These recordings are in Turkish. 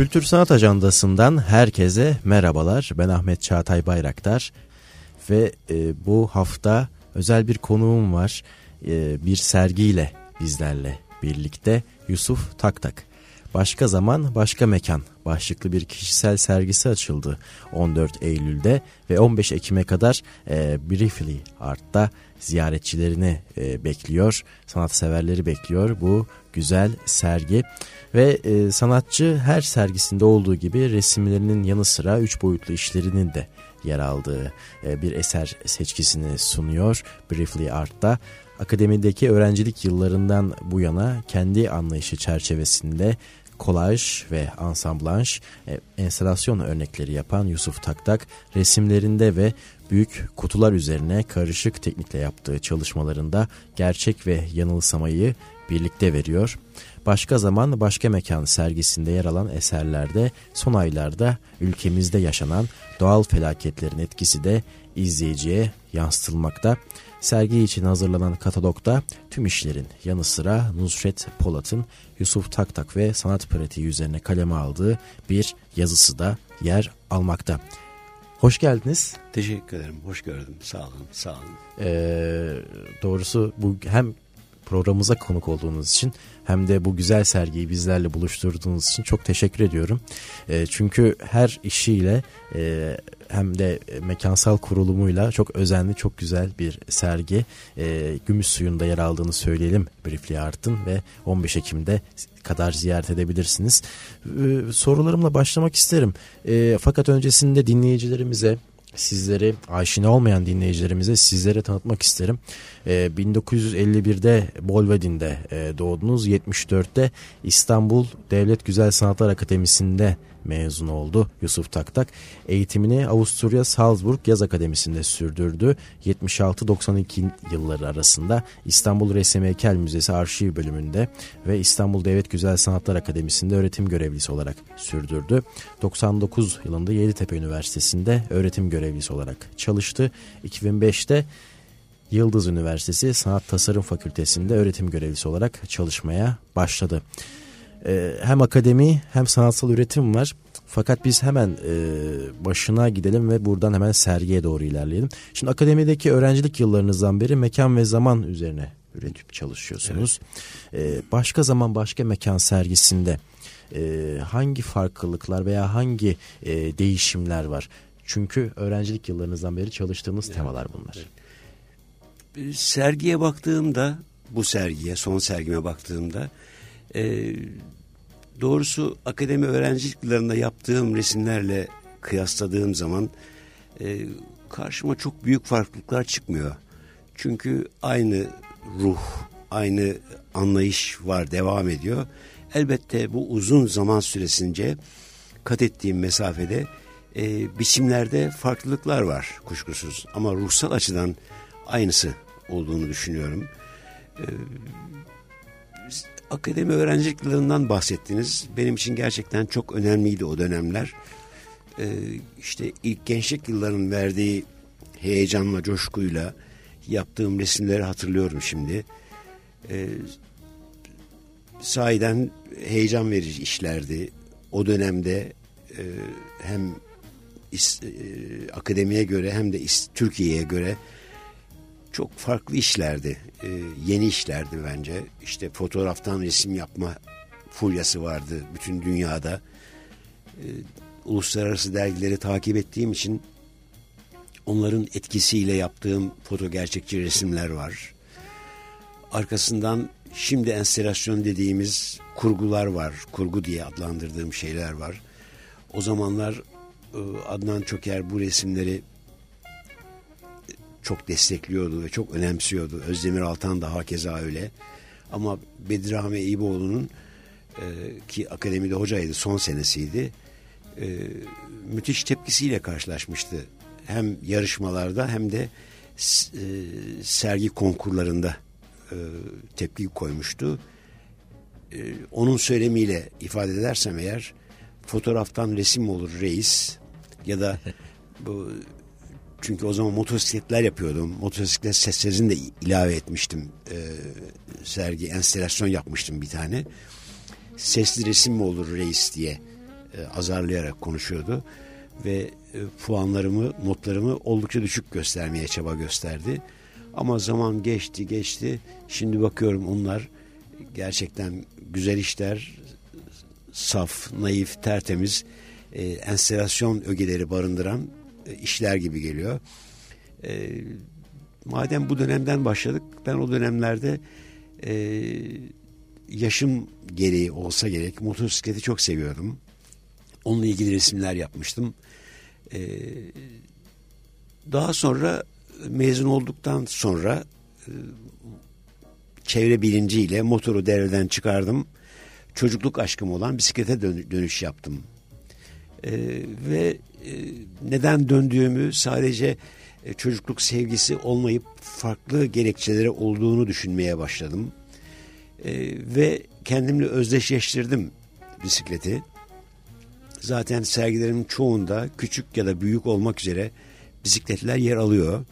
Kültür Sanat Ajandası'ndan herkese merhabalar. Ben Ahmet Çağatay Bayraktar ve e, bu hafta özel bir konuğum var. E, bir sergiyle bizlerle birlikte Yusuf Taktak. Başka zaman başka mekan başlıklı bir kişisel sergisi açıldı 14 Eylül'de ve 15 Ekim'e kadar e, Briefly Art'ta ziyaretçilerini e, bekliyor, sanatseverleri bekliyor bu güzel sergi. Ve e, sanatçı her sergisinde olduğu gibi resimlerinin yanı sıra üç boyutlu işlerinin de yer aldığı e, bir eser seçkisini sunuyor Briefly Art'ta. Akademideki öğrencilik yıllarından bu yana kendi anlayışı çerçevesinde kolaj ve ansamblanj, e, enstalasyon örnekleri yapan Yusuf Taktak resimlerinde ve büyük kutular üzerine karışık teknikle yaptığı çalışmalarında gerçek ve yanılsamayı birlikte veriyor. Başka zaman başka mekan sergisinde yer alan eserlerde son aylarda ülkemizde yaşanan doğal felaketlerin etkisi de izleyiciye yansıtılmakta. Sergi için hazırlanan katalogda tüm işlerin yanı sıra Nusret Polat'ın Yusuf Taktak ve sanat pratiği üzerine kaleme aldığı bir yazısı da yer almakta. Hoş geldiniz. Teşekkür ederim. Hoş gördüm. Sağ olun. Sağ olun. Ee, doğrusu bu hem programımıza konuk olduğunuz için hem de bu güzel sergiyi bizlerle buluşturduğunuz için çok teşekkür ediyorum. E, çünkü her işiyle e, hem de mekansal kurulumuyla çok özenli, çok güzel bir sergi. E, Gümüş suyunda yer aldığını söyleyelim Briefly Art'ın ve 15 Ekim'de kadar ziyaret edebilirsiniz. E, sorularımla başlamak isterim. E, fakat öncesinde dinleyicilerimize sizleri aşina olmayan dinleyicilerimize sizlere tanıtmak isterim. E, 1951'de Bolvedin'de e, doğdunuz. 74'te İstanbul Devlet Güzel Sanatlar Akademisi'nde mezun oldu Yusuf Taktak. Eğitimini Avusturya Salzburg Yaz Akademisi'nde sürdürdü. 76-92 yılları arasında İstanbul Resim Heykel Müzesi Arşiv bölümünde ve İstanbul Devlet Güzel Sanatlar Akademisi'nde öğretim görevlisi olarak sürdürdü. 99 yılında Yeditepe Üniversitesi'nde öğretim görevlisi olarak çalıştı. 2005'te Yıldız Üniversitesi Sanat Tasarım Fakültesi'nde öğretim görevlisi olarak çalışmaya başladı. Ee, hem akademi hem sanatsal üretim var. Fakat biz hemen e, başına gidelim ve buradan hemen sergiye doğru ilerleyelim. Şimdi akademideki öğrencilik yıllarınızdan beri mekan ve zaman üzerine üretip çalışıyorsunuz. Evet. Ee, başka zaman başka mekan sergisinde e, hangi farklılıklar veya hangi e, değişimler var? Çünkü öğrencilik yıllarınızdan beri çalıştığımız evet. temalar bunlar. Evet. Sergiye baktığımda, bu sergiye, son sergime baktığımda e, doğrusu akademi öğrencilik yıllarında yaptığım resimlerle kıyasladığım zaman e, karşıma çok büyük farklılıklar çıkmıyor. Çünkü aynı ruh, aynı anlayış var, devam ediyor. Elbette bu uzun zaman süresince kat ettiğim mesafede e, biçimlerde farklılıklar var kuşkusuz. Ama ruhsal açıdan aynısı olduğunu düşünüyorum. E, akademi öğrencilik bahsettiniz. Benim için gerçekten çok önemliydi o dönemler. Ee, işte ilk gençlik yılların verdiği heyecanla, coşkuyla yaptığım resimleri hatırlıyorum şimdi. Ee, sahiden heyecan verici işlerdi. O dönemde e, hem is, e, akademiye göre hem de Türkiye'ye göre çok farklı işlerdi. E, yeni işlerdi bence. İşte fotoğraftan resim yapma furyası vardı bütün dünyada. E, uluslararası dergileri takip ettiğim için onların etkisiyle yaptığım foto gerçekçi resimler var. Arkasından şimdi enstelasyon dediğimiz kurgular var. Kurgu diye adlandırdığım şeyler var. O zamanlar e, Adnan Çoker bu resimleri çok destekliyordu ve çok önemsiyordu. Özdemir Altan da hakeza öyle. Ama Bedirahme İboğlu'nun e, ki akademide hocaydı son senesiydi. E, müthiş tepkisiyle karşılaşmıştı. Hem yarışmalarda hem de e, sergi konkurlarında e, tepki koymuştu. E, onun söylemiyle ifade edersem eğer fotoğraftan resim olur reis ya da bu çünkü o zaman motosikletler yapıyordum. Motosiklet seslerini de ilave etmiştim. Ee, sergi, enstelasyon yapmıştım bir tane. Sesli resim mi olur reis diye e, azarlayarak konuşuyordu ve e, puanlarımı, notlarımı oldukça düşük göstermeye çaba gösterdi. Ama zaman geçti geçti. Şimdi bakıyorum onlar gerçekten güzel işler, saf, naif, tertemiz, e, enstelasyon ögeleri barındıran e, işler gibi geliyor. E, madem bu dönemden başladık, ben o dönemlerde e, yaşım gereği olsa gerek motosikleti çok seviyordum. Onunla ilgili resimler yapmıştım. E, daha sonra mezun olduktan sonra e, çevre bilinciyle motoru devreden çıkardım. Çocukluk aşkım olan bisiklete dönüş yaptım. E, ve e, neden döndüğümü sadece e, çocukluk sevgisi olmayıp farklı gerekçeleri olduğunu düşünmeye başladım. E, ve kendimle özdeşleştirdim bisikleti. Zaten sergilerimin çoğunda küçük ya da büyük olmak üzere bisikletler yer alıyor.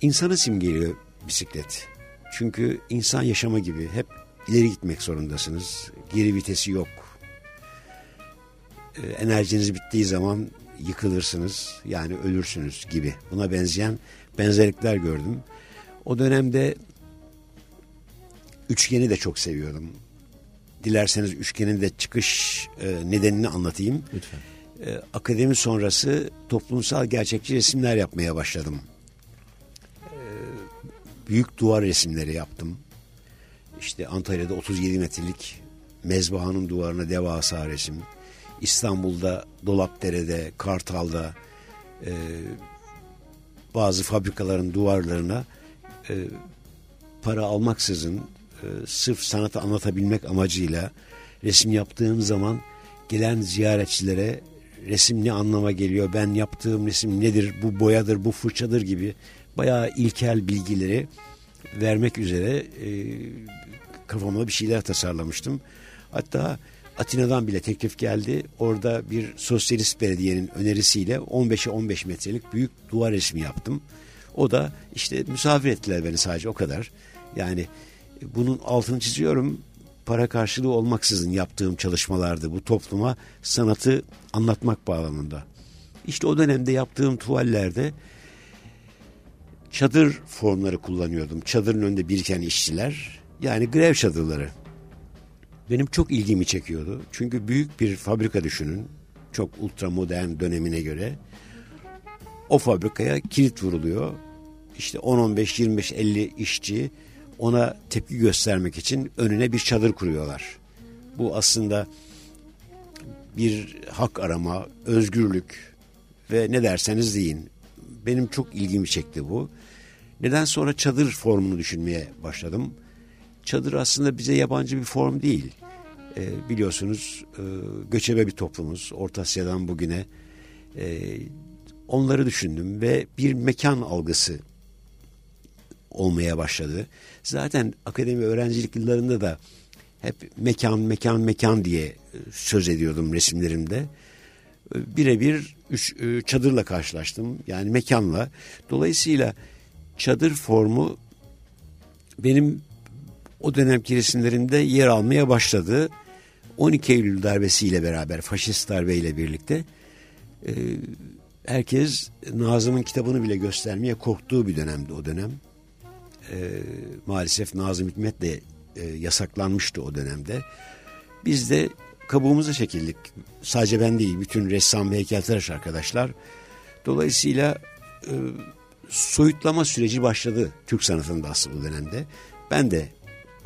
İnsanı simgeliyor bisiklet. Çünkü insan yaşama gibi hep ileri gitmek zorundasınız. Geri vitesi yok. Enerjiniz bittiği zaman yıkılırsınız yani ölürsünüz gibi. Buna benzeyen benzerlikler gördüm. O dönemde üçgeni de çok seviyordum. Dilerseniz üçgenin de çıkış e, nedenini anlatayım. Lütfen. E, akademi sonrası toplumsal gerçekçi resimler yapmaya başladım. E, büyük duvar resimleri yaptım. İşte Antalya'da 37 metrelik mezbahanın duvarına devasa resim. İstanbul'da Dolapdere'de, Kartal'da e, bazı fabrikaların duvarlarına e, para almaksızın e, sırf sanatı anlatabilmek amacıyla resim yaptığım zaman gelen ziyaretçilere resim ne anlama geliyor, ben yaptığım resim nedir, bu boyadır, bu fırçadır gibi bayağı ilkel bilgileri vermek üzere e, kafamda bir şeyler tasarlamıştım. Hatta Atina'dan bile teklif geldi. Orada bir sosyalist belediyenin önerisiyle 15'e 15 metrelik büyük duvar resmi yaptım. O da işte misafir ettiler beni sadece o kadar. Yani bunun altını çiziyorum. Para karşılığı olmaksızın yaptığım çalışmalardı bu topluma sanatı anlatmak bağlamında. İşte o dönemde yaptığım tuvallerde çadır formları kullanıyordum. Çadırın önünde biriken işçiler yani grev çadırları benim çok ilgimi çekiyordu. Çünkü büyük bir fabrika düşünün. Çok ultra modern dönemine göre. O fabrikaya kilit vuruluyor. İşte 10, 15, 25, 50 işçi ona tepki göstermek için önüne bir çadır kuruyorlar. Bu aslında bir hak arama, özgürlük ve ne derseniz deyin. Benim çok ilgimi çekti bu. Neden sonra çadır formunu düşünmeye başladım çadır aslında bize yabancı bir form değil. E, biliyorsunuz e, göçebe bir toplumuz Orta Asya'dan bugüne. E, onları düşündüm ve bir mekan algısı olmaya başladı. Zaten akademi öğrencilik yıllarında da hep mekan mekan mekan diye e, söz ediyordum resimlerimde. E, birebir e, çadırla karşılaştım yani mekanla. Dolayısıyla çadır formu benim o dönemki resimlerinde yer almaya başladı. 12 Eylül darbesiyle beraber, faşist darbeyle birlikte e, herkes Nazım'ın kitabını bile göstermeye korktuğu bir dönemdi o dönem. E, maalesef Nazım Hikmet de e, yasaklanmıştı o dönemde. Biz de kabuğumuza çekildik. Sadece ben değil, bütün ressam ve heykeltıraş arkadaşlar. Dolayısıyla e, soyutlama süreci başladı Türk sanatında aslında bu dönemde. Ben de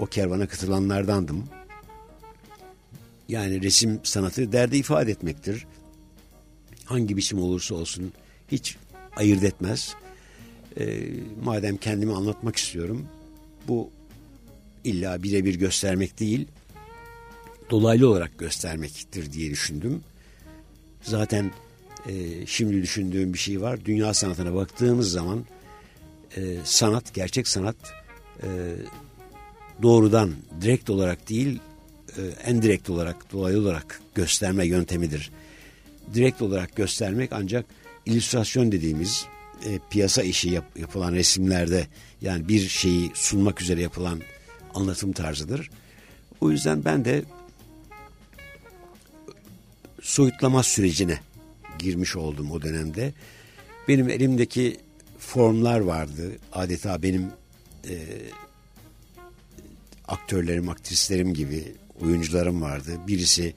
o kervana katılanlardandım. Yani resim sanatı derdi ifade etmektir. Hangi biçim olursa olsun hiç ayırt etmez. E, madem kendimi anlatmak istiyorum, bu illa birebir göstermek değil, dolaylı olarak göstermektir diye düşündüm. Zaten e, şimdi düşündüğüm bir şey var. Dünya sanatına baktığımız zaman e, sanat, gerçek sanat e, doğrudan direkt olarak değil e, en direkt olarak dolaylı olarak gösterme yöntemidir. Direkt olarak göstermek ancak illüstrasyon dediğimiz e, piyasa işi yap, yapılan resimlerde yani bir şeyi sunmak üzere yapılan anlatım tarzıdır. O yüzden ben de soyutlama sürecine girmiş oldum o dönemde. Benim elimdeki formlar vardı. Adeta benim e, aktörlerim, aktrislerim gibi oyuncularım vardı. Birisi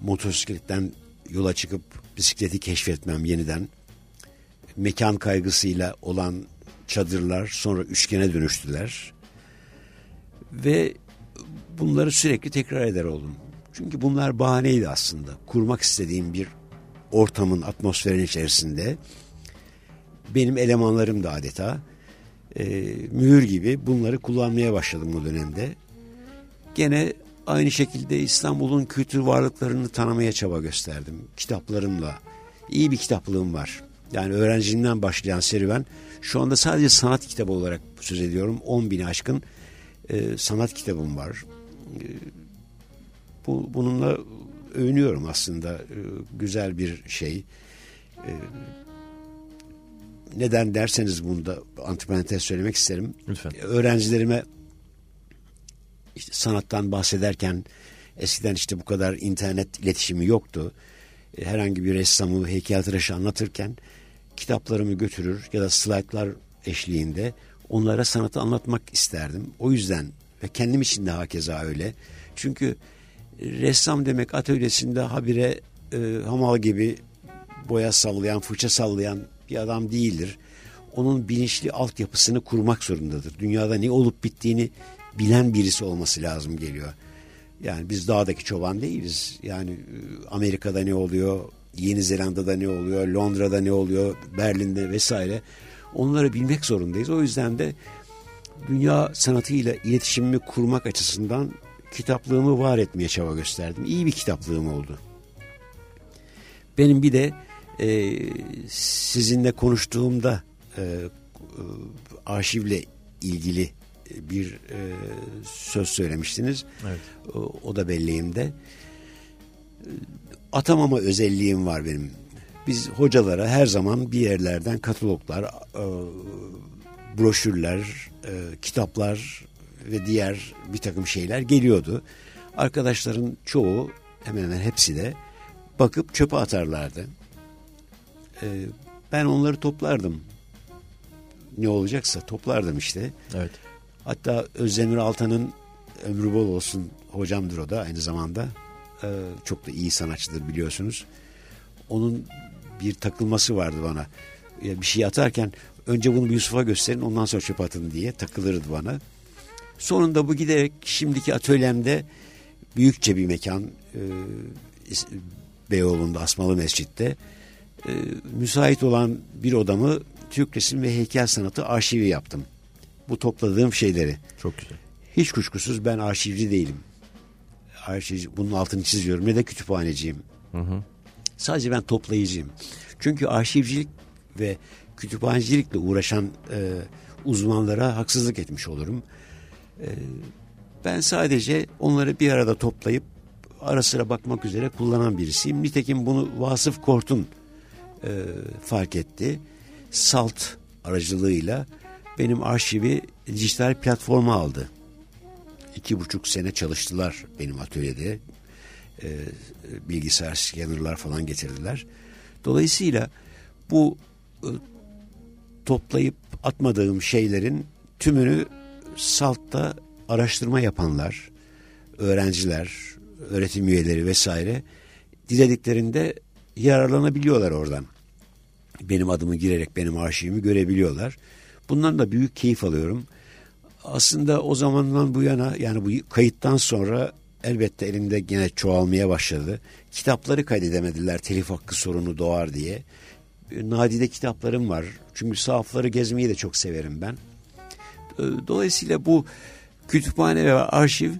motosikletten yola çıkıp bisikleti keşfetmem yeniden. Mekan kaygısıyla olan çadırlar sonra üçgene dönüştüler. Ve bunları sürekli tekrar eder oldum. Çünkü bunlar bahaneydi aslında. Kurmak istediğim bir ortamın, atmosferin içerisinde benim elemanlarım da adeta e, mühür gibi bunları kullanmaya başladım o dönemde. Gene aynı şekilde İstanbul'un kültür varlıklarını tanımaya çaba gösterdim. Kitaplarımla. iyi bir kitaplığım var. Yani öğrenciliğimden başlayan serüven şu anda sadece sanat kitabı olarak söz ediyorum. 10 bin aşkın e, sanat kitabım var. E, bu, bununla övünüyorum aslında. E, güzel bir şey. E, neden derseniz bunu da antiparantez söylemek isterim. Lütfen. Öğrencilerime işte sanattan bahsederken eskiden işte bu kadar internet iletişimi yoktu. E, herhangi bir ressamı, heykeltıraşı anlatırken kitaplarımı götürür ya da slaytlar eşliğinde onlara sanatı anlatmak isterdim. O yüzden ve kendim için de hakeza öyle. Çünkü ressam demek atölyesinde habire e, hamal gibi boya sallayan, fırça sallayan bir adam değildir. Onun bilinçli altyapısını kurmak zorundadır. Dünyada ne olup bittiğini bilen birisi olması lazım geliyor. Yani biz dağdaki çoban değiliz. Yani e, Amerika'da ne oluyor, Yeni Zelanda'da ne oluyor, Londra'da ne oluyor, Berlin'de vesaire. Onları bilmek zorundayız. O yüzden de dünya sanatıyla iletişimimi kurmak açısından kitaplığımı var etmeye çaba gösterdim. İyi bir kitaplığım oldu. Benim bir de e, sizinle konuştuğumda e, e, arşivle ilgili bir e, söz söylemiştiniz. Evet. O, o da belleğimde. Atamama özelliğim var benim. Biz hocalara her zaman bir yerlerden kataloglar, e, broşürler, e, kitaplar ve diğer bir takım şeyler geliyordu. Arkadaşların çoğu hemen hemen hepsi de bakıp çöpe atarlardı. E, ben onları toplardım. Ne olacaksa toplardım işte. Evet. Hatta Özdemir Altan'ın ömrü bol olsun hocamdır o da aynı zamanda. Ee, çok da iyi sanatçıdır biliyorsunuz. Onun bir takılması vardı bana. Ya bir şey atarken önce bunu Yusuf'a gösterin ondan sonra çöp atın diye takılırdı bana. Sonunda bu giderek şimdiki atölyemde büyükçe bir mekan e, Beyoğlu'nda Asmalı Mescid'de e, müsait olan bir odamı Türk resim ve heykel sanatı arşivi yaptım bu topladığım şeyleri. Çok güzel. Hiç kuşkusuz ben arşivci değilim. Arşivci, bunun altını çiziyorum ne de kütüphaneciyim. Hı hı. Sadece ben toplayıcıyım. Çünkü arşivcilik ve kütüphanecilikle uğraşan e, uzmanlara haksızlık etmiş olurum. E, ben sadece onları bir arada toplayıp ara sıra bakmak üzere kullanan birisiyim. Nitekim bunu Vasıf Kort'un e, fark etti. Salt aracılığıyla benim arşivi dijital platforma aldı. İki buçuk sene çalıştılar benim atölyede. E, bilgisayar scannerlar falan getirdiler. Dolayısıyla bu e, toplayıp atmadığım şeylerin tümünü saltta araştırma yapanlar, öğrenciler, öğretim üyeleri vesaire dilediklerinde yararlanabiliyorlar oradan. Benim adımı girerek benim arşivimi görebiliyorlar. Bundan da büyük keyif alıyorum. Aslında o zamandan bu yana yani bu kayıttan sonra elbette elimde gene çoğalmaya başladı. Kitapları kaydedemediler telif hakkı sorunu doğar diye. Nadide kitaplarım var. Çünkü sahafları gezmeyi de çok severim ben. Ee, dolayısıyla bu kütüphane ve arşiv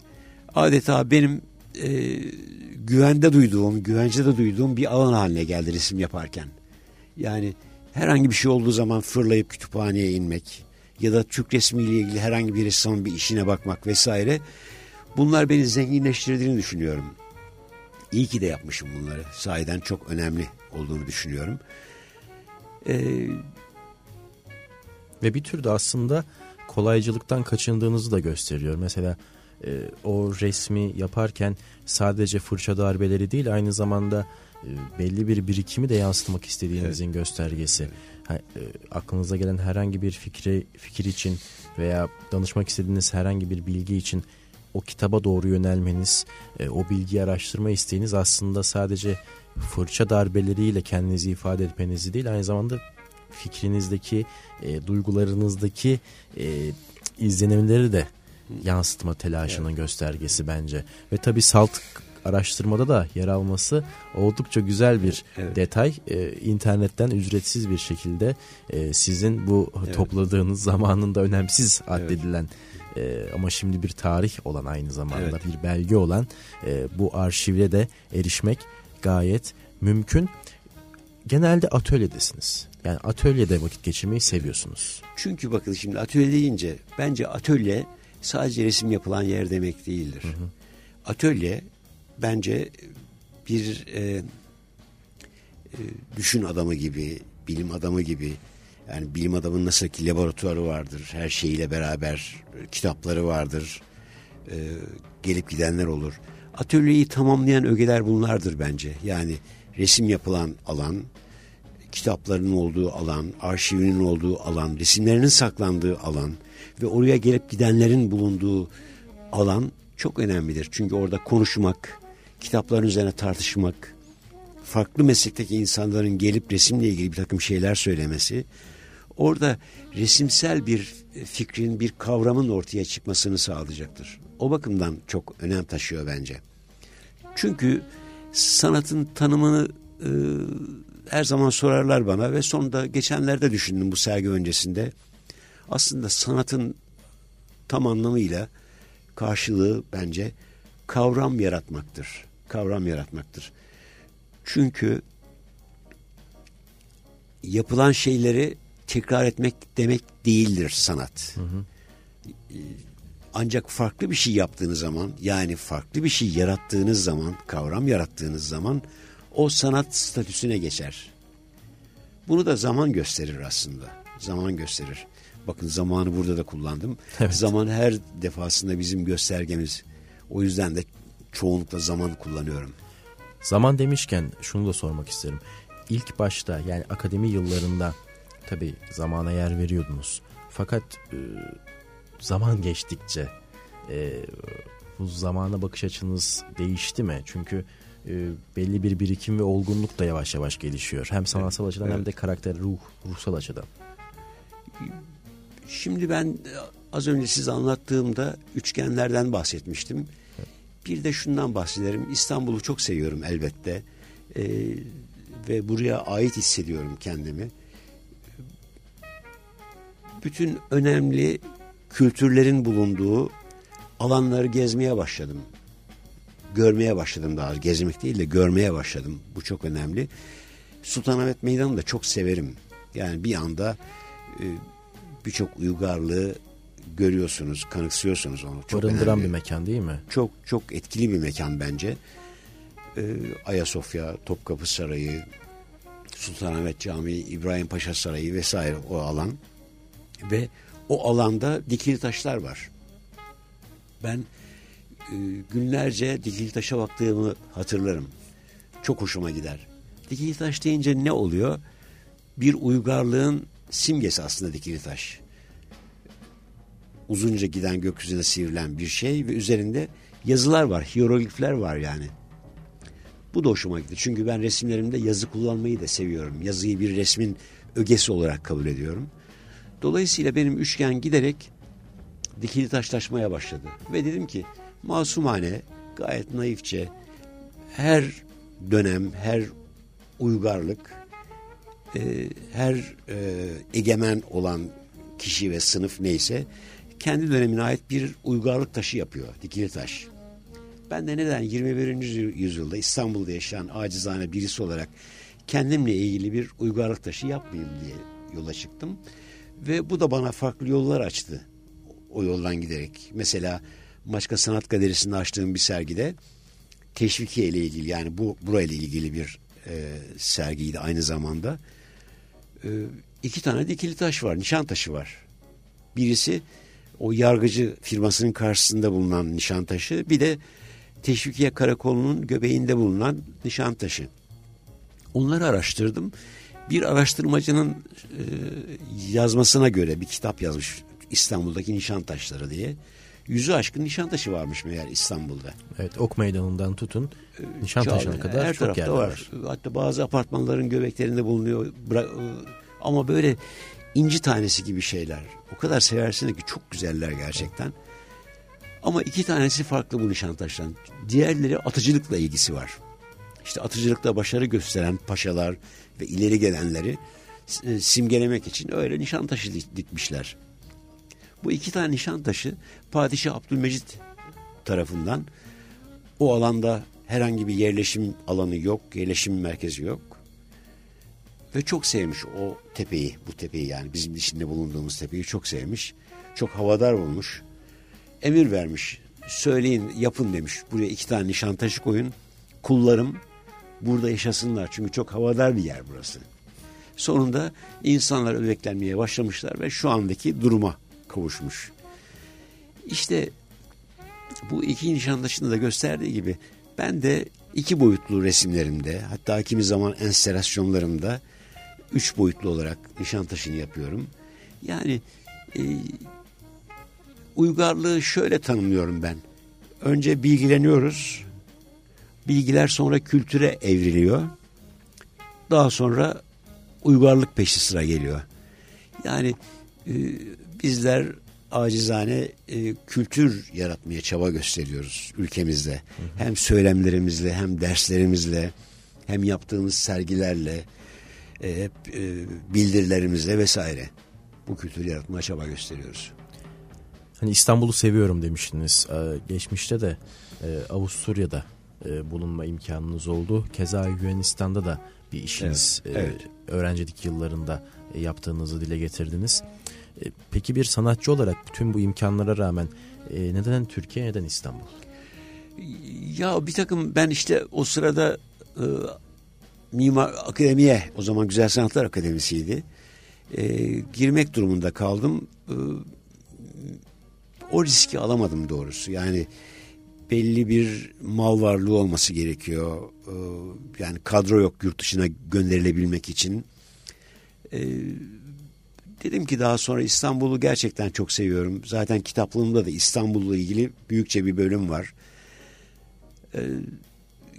adeta benim e, güvende duyduğum, güvencede duyduğum bir alan haline geldi resim yaparken. Yani herhangi bir şey olduğu zaman fırlayıp kütüphaneye inmek ya da Türk resmiyle ilgili herhangi bir ressamın bir işine bakmak vesaire bunlar beni zenginleştirdiğini düşünüyorum. İyi ki de yapmışım bunları. Sahiden çok önemli olduğunu düşünüyorum. Ee, Ve bir tür de aslında kolaycılıktan kaçındığınızı da gösteriyor. Mesela e, o resmi yaparken sadece fırça darbeleri değil aynı zamanda belli bir birikimi de yansıtmak istediğinizin evet. göstergesi. Ha, e, aklınıza gelen herhangi bir fikri fikir için veya danışmak istediğiniz herhangi bir bilgi için o kitaba doğru yönelmeniz, e, o bilgiyi araştırma isteğiniz aslında sadece fırça darbeleriyle kendinizi ifade etmenizi değil aynı zamanda fikrinizdeki, e, duygularınızdaki e, izlenimleri de yansıtma telaşının evet. göstergesi bence. Ve tabii salt araştırmada da yer alması oldukça güzel bir evet. detay. Ee, internetten ücretsiz bir şekilde e, sizin bu evet. topladığınız zamanında önemsiz addedilen evet. e, ama şimdi bir tarih olan aynı zamanda evet. bir belge olan e, bu arşivle de erişmek gayet mümkün. Genelde atölyedesiniz. Yani atölyede vakit geçirmeyi seviyorsunuz. Çünkü bakın şimdi atölye deyince bence atölye sadece resim yapılan yer demek değildir. Hı hı. Atölye bence bir e, e, düşün adamı gibi, bilim adamı gibi yani bilim adamının nasıl ki laboratuvarı vardır, her şeyiyle beraber kitapları vardır, e, gelip gidenler olur. Atölyeyi tamamlayan ögeler bunlardır bence. Yani resim yapılan alan, kitaplarının olduğu alan, arşivinin olduğu alan, resimlerinin saklandığı alan ve oraya gelip gidenlerin bulunduğu alan çok önemlidir. Çünkü orada konuşmak, kitapların üzerine tartışmak, farklı meslekteki insanların gelip resimle ilgili bir takım şeyler söylemesi, orada resimsel bir fikrin, bir kavramın ortaya çıkmasını sağlayacaktır. O bakımdan çok önem taşıyor bence. Çünkü sanatın tanımını e, her zaman sorarlar bana ve sonunda geçenlerde düşündüm bu sergi öncesinde. Aslında sanatın tam anlamıyla karşılığı bence kavram yaratmaktır. Kavram yaratmaktır. Çünkü yapılan şeyleri tekrar etmek demek değildir sanat. Hı hı. Ancak farklı bir şey yaptığınız zaman yani farklı bir şey yarattığınız zaman, kavram yarattığınız zaman o sanat statüsüne geçer. Bunu da zaman gösterir aslında. Zaman gösterir. Bakın zamanı burada da kullandım. Evet. Zaman her defasında bizim göstergemiz. O yüzden de çoğunlukla zaman kullanıyorum. Zaman demişken şunu da sormak isterim. İlk başta yani akademi yıllarında tabi zamana yer veriyordunuz. Fakat e, zaman geçtikçe e, bu zamana bakış açınız değişti mi? Çünkü e, belli bir birikim ve olgunluk da yavaş yavaş gelişiyor. Hem sanatsal açıdan evet. hem de karakter, ruh, ruhsal açıdan. Şimdi ben az önce size anlattığımda üçgenlerden bahsetmiştim. Bir de şundan bahsederim. İstanbul'u çok seviyorum elbette. Ee, ve buraya ait hissediyorum kendimi. Bütün önemli kültürlerin bulunduğu alanları gezmeye başladım görmeye başladım daha gezmek değil de görmeye başladım. Bu çok önemli. Sultanahmet Meydanı'nı da çok severim. Yani bir anda e, birçok uygarlığı görüyorsunuz, kanıksıyorsunuz onu. Çok Barındıran önemli. bir mekan değil mi? Çok çok etkili bir mekan bence. E, Ayasofya, Topkapı Sarayı, Sultanahmet Camii, İbrahim Paşa Sarayı vesaire o alan. Ve o alanda dikili taşlar var. Ben e, günlerce dikili taşa baktığımı hatırlarım. Çok hoşuma gider. Dikili taş deyince ne oluyor? Bir uygarlığın simgesi aslında dikili taş. Uzunca giden gökyüzüne sivrilen bir şey ve üzerinde yazılar var, hieroglifler var yani. Bu da hoşuma gitti. Çünkü ben resimlerimde yazı kullanmayı da seviyorum. Yazıyı bir resmin ögesi olarak kabul ediyorum. Dolayısıyla benim üçgen giderek dikili taşlaşmaya başladı. Ve dedim ki masumane, gayet naifçe her dönem, her uygarlık, e, her e, egemen olan kişi ve sınıf neyse kendi dönemine ait bir uygarlık taşı yapıyor, dikili taş. Ben de neden 21. yüzyılda İstanbul'da yaşayan acizane birisi olarak kendimle ilgili bir uygarlık taşı yapmayayım diye yola çıktım. Ve bu da bana farklı yollar açtı o yoldan giderek. Mesela Maçka Sanat Galerisi'nde açtığım bir sergide teşvikiye ile ilgili yani bu burayla ilgili bir e, sergiydi aynı zamanda. E, iki tane dikili taş var, nişan taşı var. Birisi o yargıcı firmasının karşısında bulunan nişan taşı, bir de Teşvikiye Karakolu'nun göbeğinde bulunan nişan taşı. Onları araştırdım. Bir araştırmacının e, yazmasına göre bir kitap yazmış İstanbul'daki Nişantaşları diye. Yüzü aşkın Nişantaşı varmış meğer İstanbul'da. Evet ok meydanından tutun Nişantaşı'na kadar her çok yer var. var. Hatta bazı apartmanların göbeklerinde bulunuyor. Ama böyle inci tanesi gibi şeyler. O kadar seversiniz ki çok güzeller gerçekten. Ama iki tanesi farklı bu Nişantaş'tan. Diğerleri atıcılıkla ilgisi var. İşte atıcılıkta başarı gösteren paşalar ve ileri gelenleri e, simgelemek için öyle Nişantaşı dikmişler. Bu iki tane Nişantaşı Padişah Abdülmecit tarafından o alanda herhangi bir yerleşim alanı yok, yerleşim merkezi yok. Ve çok sevmiş o tepeyi, bu tepeyi yani bizim içinde bulunduğumuz tepeyi çok sevmiş. Çok havadar bulmuş. Emir vermiş. Söyleyin, yapın demiş. Buraya iki tane nişantaşı koyun. Kullarım burada yaşasınlar. Çünkü çok havadar bir yer burası. Sonunda insanlar öbeklenmeye başlamışlar ve şu andaki duruma kavuşmuş. İşte bu iki nişantaşını da gösterdiği gibi ben de iki boyutlu resimlerimde hatta kimi zaman enstelasyonlarımda üç boyutlu olarak Nişantaşı'nı yapıyorum. Yani e, uygarlığı şöyle tanımlıyorum ben. Önce bilgileniyoruz. Bilgiler sonra kültüre evriliyor. Daha sonra uygarlık peşi sıra geliyor. Yani e, bizler acizane e, kültür yaratmaya çaba gösteriyoruz ülkemizde. Hı hı. Hem söylemlerimizle hem derslerimizle hem yaptığımız sergilerle e, hep e, bildirilerimizle vesaire bu kültürü yaratmaya çaba gösteriyoruz. Hani İstanbul'u seviyorum demiştiniz. Ee, geçmişte de e, Avusturya'da e, bulunma imkanınız oldu. Keza Yunanistan'da da bir işiniz evet, evet. öğrencilik yıllarında yaptığınızı dile getirdiniz. Peki bir sanatçı olarak bütün bu imkanlara rağmen neden Türkiye neden İstanbul? Ya bir takım ben işte o sırada Mimar Akademiye o zaman Güzel Sanatlar Akademisi'ydi. E, girmek durumunda kaldım. E, o riski alamadım doğrusu. Yani belli bir mal varlığı olması gerekiyor. E, yani kadro yok yurt dışına gönderilebilmek için. E, dedim ki daha sonra İstanbul'u gerçekten çok seviyorum. Zaten kitaplığımda da İstanbul'la ilgili büyükçe bir bölüm var. Evet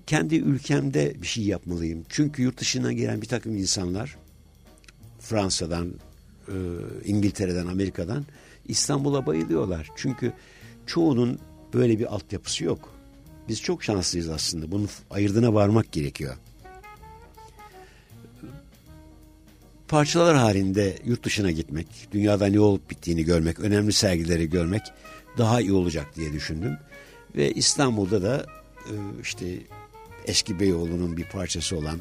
kendi ülkemde bir şey yapmalıyım. Çünkü yurt dışından gelen bir takım insanlar Fransa'dan, e, İngiltere'den, Amerika'dan İstanbul'a bayılıyorlar. Çünkü çoğunun böyle bir altyapısı yok. Biz çok şanslıyız aslında. Bunun ayırdına varmak gerekiyor. Parçalar halinde yurt dışına gitmek, dünyada ne olup bittiğini görmek, önemli sergileri görmek daha iyi olacak diye düşündüm. Ve İstanbul'da da e, işte eski Beyoğlu'nun bir parçası olan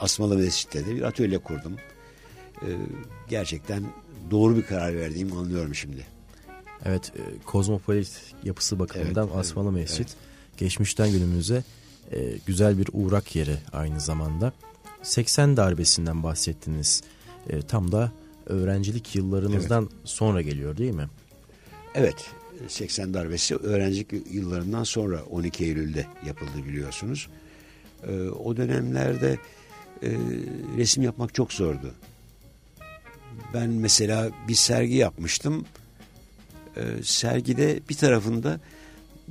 Asmalı Mescid'de de bir atölye kurdum. Ee, gerçekten doğru bir karar verdiğimi anlıyorum şimdi. Evet, e, kozmopolit yapısı bakımından evet, Asmalı evet, Mescit evet. geçmişten günümüze e, güzel bir uğrak yeri aynı zamanda. 80 darbesinden bahsettiniz. E, tam da öğrencilik yıllarınızdan evet. sonra geliyor değil mi? Evet, 80 darbesi öğrencilik yıllarından sonra 12 Eylül'de yapıldı biliyorsunuz. E, o dönemlerde e, resim yapmak çok zordu. Ben mesela bir sergi yapmıştım. E, sergide bir tarafında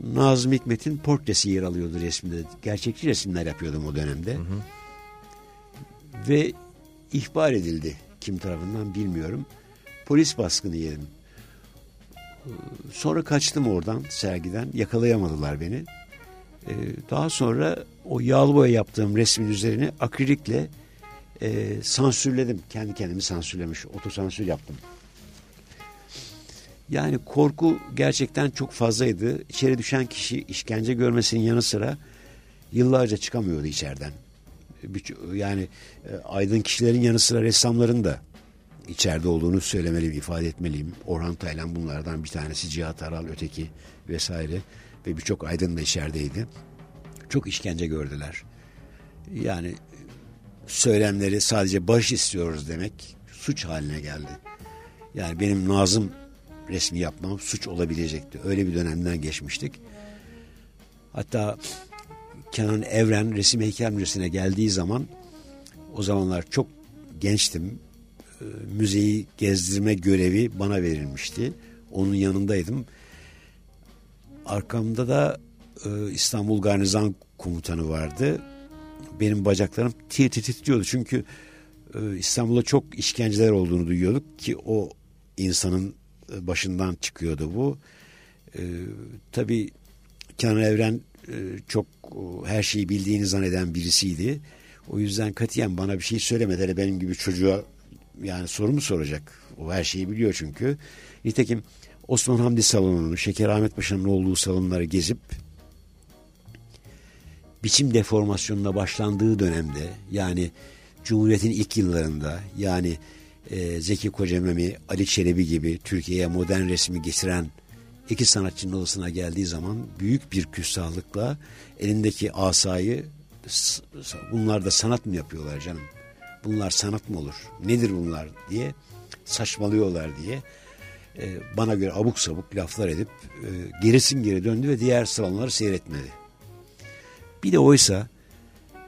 Nazım Hikmet'in portresi yer alıyordu resimde. Gerçekçi resimler yapıyordum o dönemde. Hı hı. Ve ihbar edildi. Kim tarafından bilmiyorum. Polis baskını yedim. Sonra kaçtım oradan sergiden. Yakalayamadılar beni. Ee, daha sonra o yağlı boya yaptığım resmin üzerine akrilikle e, sansürledim. Kendi kendimi sansürlemiş. Otosansür yaptım. Yani korku gerçekten çok fazlaydı. İçeri düşen kişi işkence görmesinin yanı sıra yıllarca çıkamıyordu içeriden. Yani e, aydın kişilerin yanı sıra ressamların da içeride olduğunu söylemeliyim, ifade etmeliyim. Orhan Taylan bunlardan bir tanesi, Cihat Aral öteki vesaire ve birçok aydın da içerideydi. Çok işkence gördüler. Yani söylemleri sadece baş istiyoruz demek suç haline geldi. Yani benim Nazım resmi yapmam suç olabilecekti. Öyle bir dönemden geçmiştik. Hatta Kenan Evren resim heykel müzesine geldiği zaman O zamanlar çok gençtim. E, müzeyi gezdirme görevi bana verilmişti. Onun yanındaydım. Arkamda da e, İstanbul Garnizan Komutanı vardı. Benim bacaklarım tir tir titriyordu. Çünkü e, İstanbul'da çok işkenceler olduğunu duyuyorduk ki o insanın e, başından çıkıyordu bu. E, tabii Kenan Evren e, çok e, her şeyi bildiğini zanneden birisiydi. O yüzden katiyen bana bir şey söylemedi. Hele benim gibi çocuğa yani soru mu soracak? O her şeyi biliyor çünkü. Nitekim Osman Hamdi salonunu, Şeker Ahmet Paşa'nın olduğu salonları gezip biçim deformasyonuna başlandığı dönemde yani Cumhuriyet'in ilk yıllarında yani e, Zeki Kocamemi, Ali Çelebi gibi Türkiye'ye modern resmi getiren iki sanatçının odasına geldiği zaman büyük bir küstahlıkla elindeki asayı bunlar da sanat mı yapıyorlar canım? Bunlar sanat mı olur? Nedir bunlar diye saçmalıyorlar diye e, bana göre abuk sabuk laflar edip e, gerisin geri döndü ve diğer salonları seyretmedi. Bir de oysa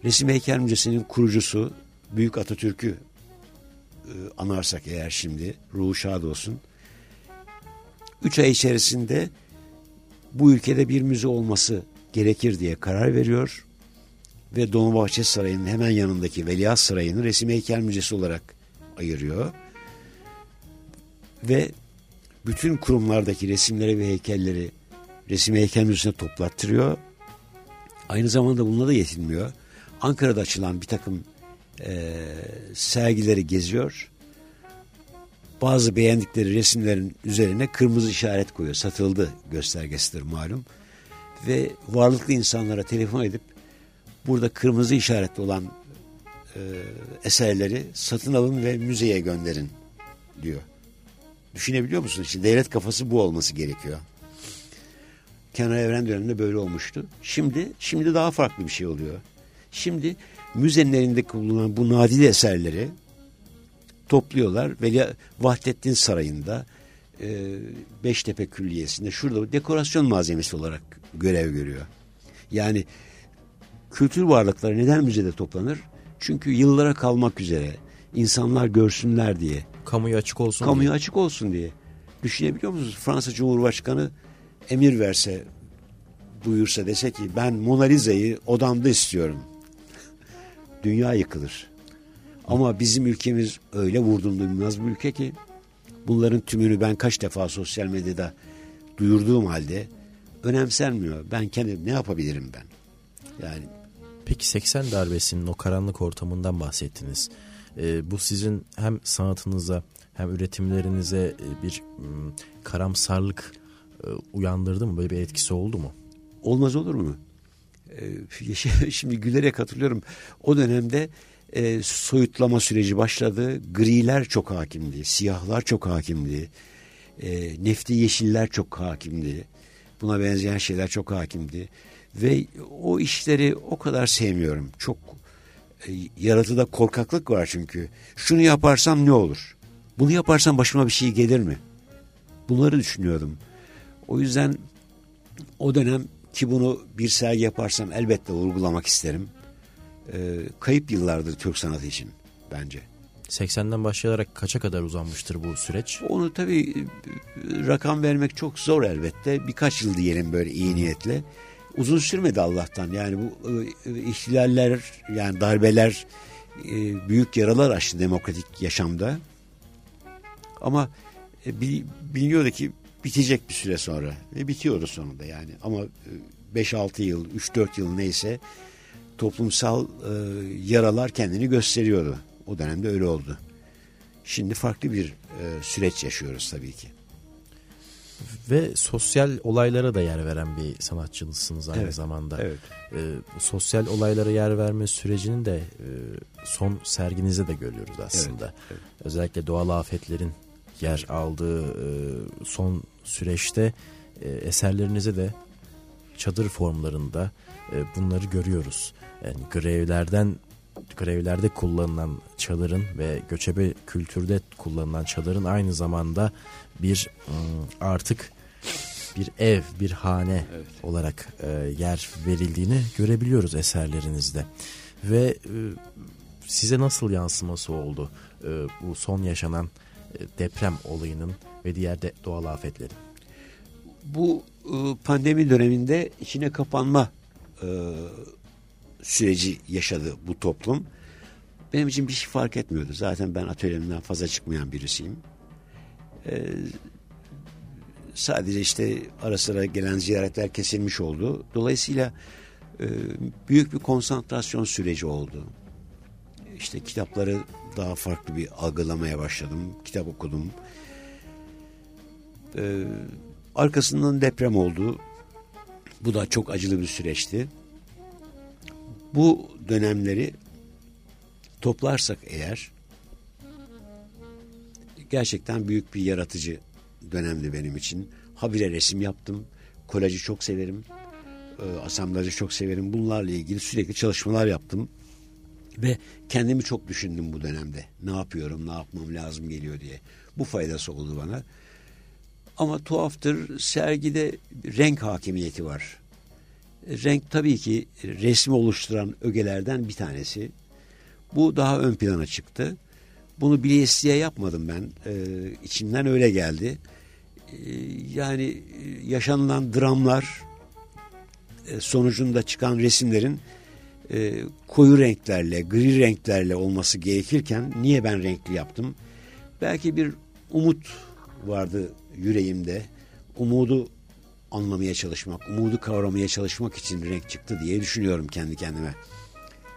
Resim Heykel Müzesi'nin kurucusu Büyük Atatürk'ü e, anarsak eğer şimdi ruhu şad olsun. Üç ay içerisinde bu ülkede bir müze olması gerekir diye karar veriyor ve Dolmabahçe Sarayı'nın hemen yanındaki Veliaht Sarayı'nı Resim Heykel Müzesi olarak ayırıyor. Ve bütün kurumlardaki resimleri ve heykelleri Resim Heykel Müzesi'ne toplattırıyor. Aynı zamanda bununla da yetinmiyor. Ankara'da açılan bir takım e, sergileri geziyor. Bazı beğendikleri resimlerin üzerine kırmızı işaret koyuyor. Satıldı göstergesidir malum. Ve varlıklı insanlara telefon edip burada kırmızı işaretli olan e, eserleri satın alın ve müzeye gönderin diyor. Düşünebiliyor musun? İşte devlet kafası bu olması gerekiyor. Kenan Evren döneminde böyle olmuştu. Şimdi şimdi daha farklı bir şey oluyor. Şimdi müzenin elinde bulunan bu nadide eserleri topluyorlar. Veli Vahdettin Sarayı'nda e, Beştepe Külliyesi'nde şurada dekorasyon malzemesi olarak görev görüyor. Yani kültür varlıkları neden müzede toplanır? Çünkü yıllara kalmak üzere insanlar görsünler diye. Kamuya açık olsun Kamuya diye. açık olsun diye. Düşünebiliyor musunuz? Fransa Cumhurbaşkanı emir verse buyursa dese ki ben Mona Lisa'yı odamda istiyorum. Dünya yıkılır. Ama bizim ülkemiz öyle vurdum duymaz bir ülke ki bunların tümünü ben kaç defa sosyal medyada duyurduğum halde önemsenmiyor. Ben kendim ne yapabilirim ben? Yani Peki 80 darbesinin o karanlık ortamından bahsettiniz. Ee, bu sizin hem sanatınıza hem üretimlerinize e, bir m, karamsarlık e, uyandırdı mı? Böyle bir etkisi oldu mu? Olmaz olur mu? Ee, şimdi gülerek hatırlıyorum. O dönemde e, soyutlama süreci başladı. Griler çok hakimdi. Siyahlar çok hakimdi. E, nefti yeşiller çok hakimdi. Buna benzeyen şeyler çok hakimdi. Ve o işleri o kadar sevmiyorum. Çok e, yaratıda korkaklık var çünkü. Şunu yaparsam ne olur? Bunu yaparsam başıma bir şey gelir mi? Bunları düşünüyordum. O yüzden o dönem ki bunu bir sergi yaparsam elbette vurgulamak isterim. Ee, kayıp yıllardır Türk sanatı için bence. 80'den başlayarak kaça kadar uzanmıştır bu süreç? Onu tabii e, rakam vermek çok zor elbette. Birkaç yıl diyelim böyle iyi niyetle. Uzun sürmedi Allah'tan. Yani bu e, ihtilaller yani darbeler e, büyük yaralar açtı demokratik yaşamda. Ama biliniyordu ki bitecek bir süre sonra ve bitiyordu sonunda yani ama 5-6 yıl 3-4 yıl neyse toplumsal e, yaralar kendini gösteriyordu. O dönemde öyle oldu. Şimdi farklı bir e, süreç yaşıyoruz tabii ki. Ve sosyal olaylara da yer veren bir sanatçısınız aynı evet, zamanda. Evet. E, sosyal olaylara yer verme sürecinin de e, son serginize de görüyoruz aslında. Evet, evet. Özellikle doğal afetlerin yer aldığı e, son süreçte e, eserlerinize de çadır formlarında e, bunları görüyoruz. Yani grevlerden grevlerde kullanılan çadırın ve göçebe kültürde kullanılan çadırın aynı zamanda bir artık bir ev, bir hane evet. olarak e, yer verildiğini görebiliyoruz eserlerinizde. Ve e, size nasıl yansıması oldu e, bu son yaşanan deprem olayının ve diğer de doğal afetlerin? Bu e, pandemi döneminde içine kapanma e, süreci yaşadı bu toplum. Benim için bir şey fark etmiyordu. Zaten ben atölyemden fazla çıkmayan birisiyim. Ee, sadece işte ara sıra gelen ziyaretler kesilmiş oldu. Dolayısıyla e, büyük bir konsantrasyon süreci oldu. İşte kitapları daha farklı bir algılamaya başladım. Kitap okudum. Ee, arkasından deprem oldu. Bu da çok acılı bir süreçti. Bu dönemleri toplarsak eğer gerçekten büyük bir yaratıcı dönemdi benim için. Habire resim yaptım. Kolajı çok severim. E, asamblajı çok severim. Bunlarla ilgili sürekli çalışmalar yaptım. Ve kendimi çok düşündüm bu dönemde. Ne yapıyorum, ne yapmam lazım geliyor diye. Bu faydası oldu bana. Ama tuhaftır sergide renk hakimiyeti var. Renk tabii ki resmi oluşturan ögelerden bir tanesi. Bu daha ön plana çıktı. Bunu bilesiye yapmadım ben. Ee, içimden öyle geldi. Ee, yani yaşanılan dramlar e, sonucunda çıkan resimlerin e, koyu renklerle, gri renklerle olması gerekirken niye ben renkli yaptım? Belki bir umut vardı yüreğimde. Umudu anlamaya çalışmak, umudu kavramaya çalışmak için renk çıktı diye düşünüyorum kendi kendime.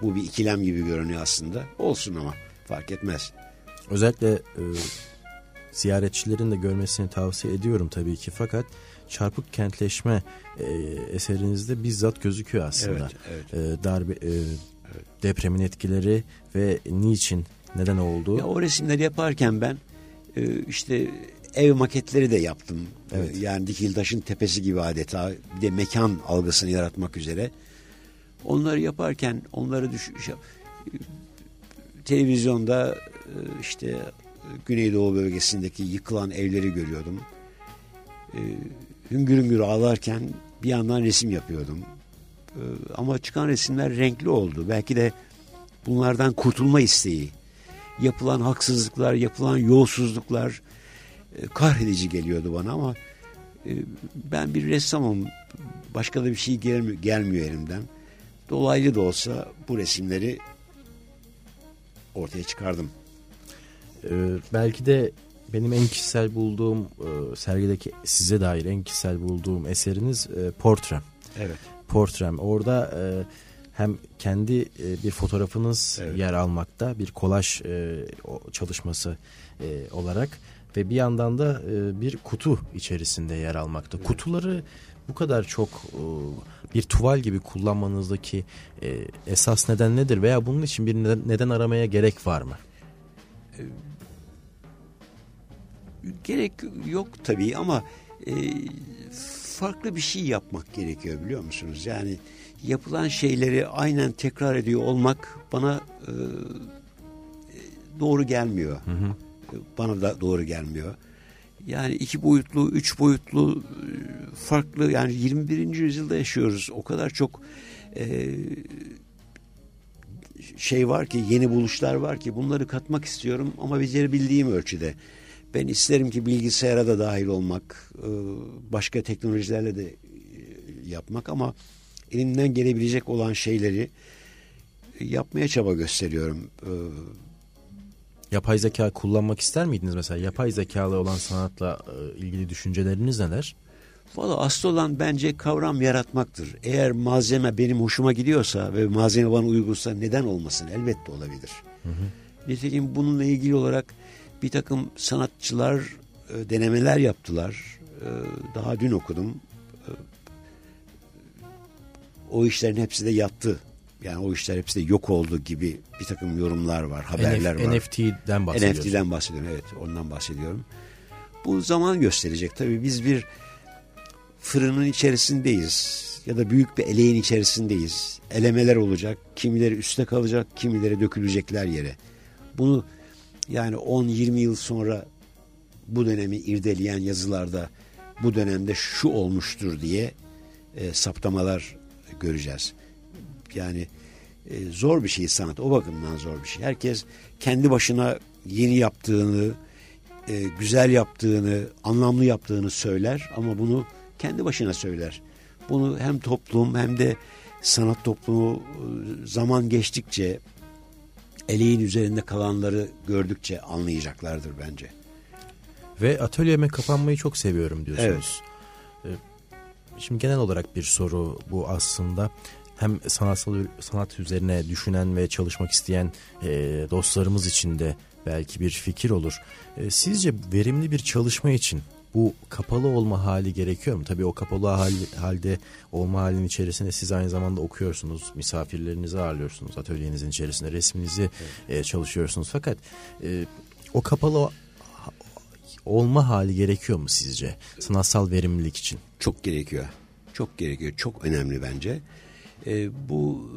Bu bir ikilem gibi görünüyor aslında. Olsun ama fark etmez. Özellikle e, ziyaretçilerin de görmesini tavsiye ediyorum tabii ki fakat çarpık kentleşme e, eserinizde bizzat gözüküyor aslında. Evet, evet. E, darbe e, evet. depremin etkileri ve niçin neden oldu? Ya o resimleri yaparken ben e, işte ev maketleri de yaptım. Evet. Yani Dikiltaş'ın tepesi gibi adeta bir de mekan algısını yaratmak üzere. Onları yaparken onları düş şey, televizyonda e, işte Güneydoğu bölgesindeki yıkılan evleri görüyordum. E, hüngür hüngür ağlarken bir yandan resim yapıyordum. E, ama çıkan resimler renkli oldu. Belki de bunlardan kurtulma isteği, yapılan haksızlıklar, yapılan yolsuzluklar kahredici geliyordu bana ama ben bir ressamım. Başka da bir şey gelmiyor, gelmiyor elimden. Dolaylı da olsa bu resimleri ortaya çıkardım. Ee, belki de benim en kişisel bulduğum e, sergideki size dair en kişisel bulduğum eseriniz e, Portrem. Evet. Portrem. Orada e, hem kendi e, bir fotoğrafınız evet. yer almakta bir kolaj e, çalışması e, olarak ve bir yandan da e, bir kutu içerisinde yer almakta. Evet. Kutuları bu kadar çok e, bir tuval gibi kullanmanızdaki e, esas neden nedir veya bunun için bir neden, aramaya gerek var mı? E, gerek yok tabii ama farklı bir şey yapmak gerekiyor biliyor musunuz? Yani yapılan şeyleri aynen tekrar ediyor olmak bana doğru gelmiyor. Hı hı. Bana da doğru gelmiyor yani iki boyutlu, üç boyutlu e, farklı yani 21. yüzyılda yaşıyoruz. O kadar çok e, şey var ki yeni buluşlar var ki bunları katmak istiyorum ama becerebildiğim ölçüde. Ben isterim ki bilgisayara da dahil olmak, e, başka teknolojilerle de e, yapmak ama elimden gelebilecek olan şeyleri yapmaya çaba gösteriyorum. Yapay zeka kullanmak ister miydiniz mesela? Yapay zekalı olan sanatla e, ilgili düşünceleriniz neler? Valla asıl olan bence kavram yaratmaktır. Eğer malzeme benim hoşuma gidiyorsa ve malzeme bana uygunsa neden olmasın? Elbette olabilir. Hı hı. Nitekim bununla ilgili olarak bir takım sanatçılar e, denemeler yaptılar. E, daha dün okudum. E, o işlerin hepsi de yattı yani o işler hepsi de yok oldu gibi bir takım yorumlar var, haberler NF, var. NFT'den bahsediyorsun. NFT'den bahsediyorum evet ondan bahsediyorum. Bu zaman gösterecek tabii biz bir fırının içerisindeyiz ya da büyük bir eleğin içerisindeyiz. Elemeler olacak, kimileri üstte kalacak, kimileri dökülecekler yere. Bunu yani 10-20 yıl sonra bu dönemi irdeleyen yazılarda bu dönemde şu olmuştur diye e, saptamalar göreceğiz yani e, zor bir şey sanat. O bakımdan zor bir şey. Herkes kendi başına yeni yaptığını, e, güzel yaptığını, anlamlı yaptığını söyler ama bunu kendi başına söyler. Bunu hem toplum hem de sanat toplumu e, zaman geçtikçe eleğin üzerinde kalanları gördükçe anlayacaklardır bence. Ve atölyeme kapanmayı çok seviyorum diyorsunuz. Evet. Şimdi genel olarak bir soru bu aslında. Hem sanatsal sanat üzerine düşünen ve çalışmak isteyen e, dostlarımız için de belki bir fikir olur. E, sizce verimli bir çalışma için bu kapalı olma hali gerekiyor mu? Tabii o kapalı hal, halde olma halinin içerisinde siz aynı zamanda okuyorsunuz, misafirlerinizi ağırlıyorsunuz, atölyenizin içerisinde resminizi evet. e, çalışıyorsunuz. Fakat e, o kapalı olma hali gerekiyor mu sizce sanatsal verimlilik için? Çok gerekiyor. Çok gerekiyor. Çok önemli bence. E, bu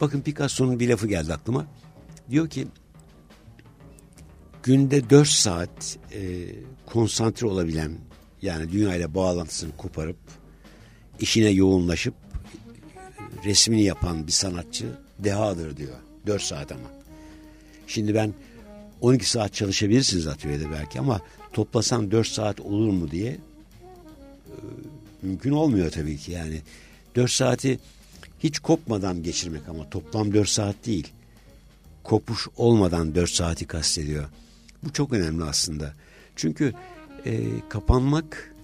bakın Picasso'nun bir lafı geldi aklıma. Diyor ki günde 4 saat e, konsantre olabilen yani dünyayla bağlantısını koparıp işine yoğunlaşıp resmini yapan bir sanatçı dehadır diyor. 4 saat ama. Şimdi ben 12 saat çalışabilirsiniz atölyede belki ama toplasan 4 saat olur mu diye e, mümkün olmuyor tabii ki. Yani 4 saati hiç kopmadan geçirmek ama toplam 4 saat değil. Kopuş olmadan 4 saati kastediyor. Bu çok önemli aslında. Çünkü e, kapanmak,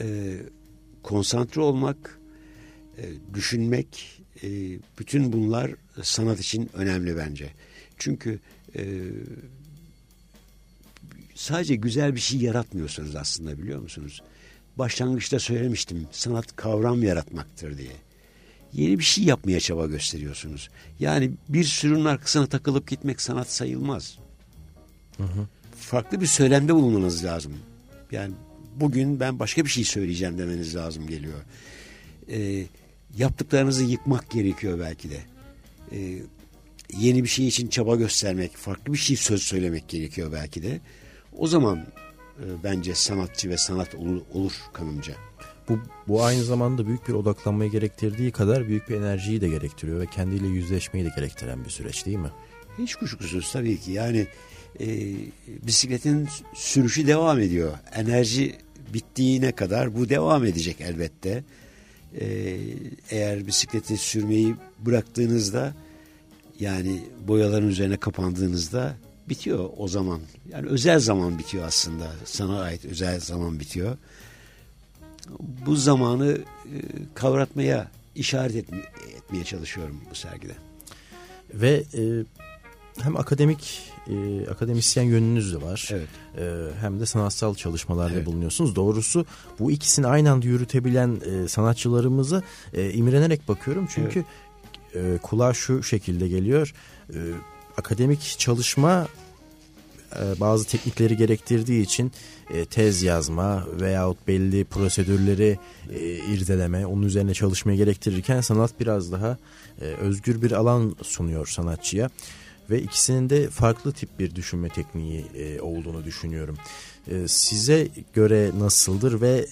e, konsantre olmak, e, düşünmek, e, bütün bunlar sanat için önemli bence. Çünkü e, sadece güzel bir şey yaratmıyorsunuz aslında biliyor musunuz? Başlangıçta söylemiştim sanat kavram yaratmaktır diye. Yeni bir şey yapmaya çaba gösteriyorsunuz. Yani bir sürünün arkasına takılıp gitmek sanat sayılmaz. Hı hı. Farklı bir söylemde bulunmanız lazım. Yani bugün ben başka bir şey söyleyeceğim demeniz lazım geliyor. Ee, yaptıklarınızı yıkmak gerekiyor belki de. Ee, yeni bir şey için çaba göstermek, farklı bir şey söz söylemek gerekiyor belki de. O zaman e, bence sanatçı ve sanat olur, olur kanımca. Bu, bu aynı zamanda büyük bir odaklanmayı gerektirdiği kadar büyük bir enerjiyi de gerektiriyor ve kendiyle yüzleşmeyi de gerektiren bir süreç değil mi? Hiç kuşkusuz tabii ki yani e, bisikletin sürüşü devam ediyor. Enerji bittiğine kadar bu devam edecek elbette. E, eğer bisikleti sürmeyi bıraktığınızda yani boyaların üzerine kapandığınızda bitiyor o zaman. Yani özel zaman bitiyor aslında. Sana ait özel zaman bitiyor. Bu zamanı e, kavratmaya işaret etme, etmeye çalışıyorum bu sergide. Ve e, hem akademik e, akademisyen yönünüz de var. Evet. E, hem de sanatsal çalışmalarda evet. bulunuyorsunuz. Doğrusu bu ikisini aynı anda yürütebilen e, sanatçılarımıza e, imrenerek bakıyorum. Çünkü evet. e, kulağa şu şekilde geliyor. E, akademik çalışma e, bazı teknikleri gerektirdiği için e, tez yazma veyahut belli prosedürleri e, irdeleme, onun üzerine çalışmaya gerektirirken sanat biraz daha özgür bir alan sunuyor sanatçıya ve ikisinin de farklı tip bir düşünme tekniği olduğunu düşünüyorum. size göre nasıldır ve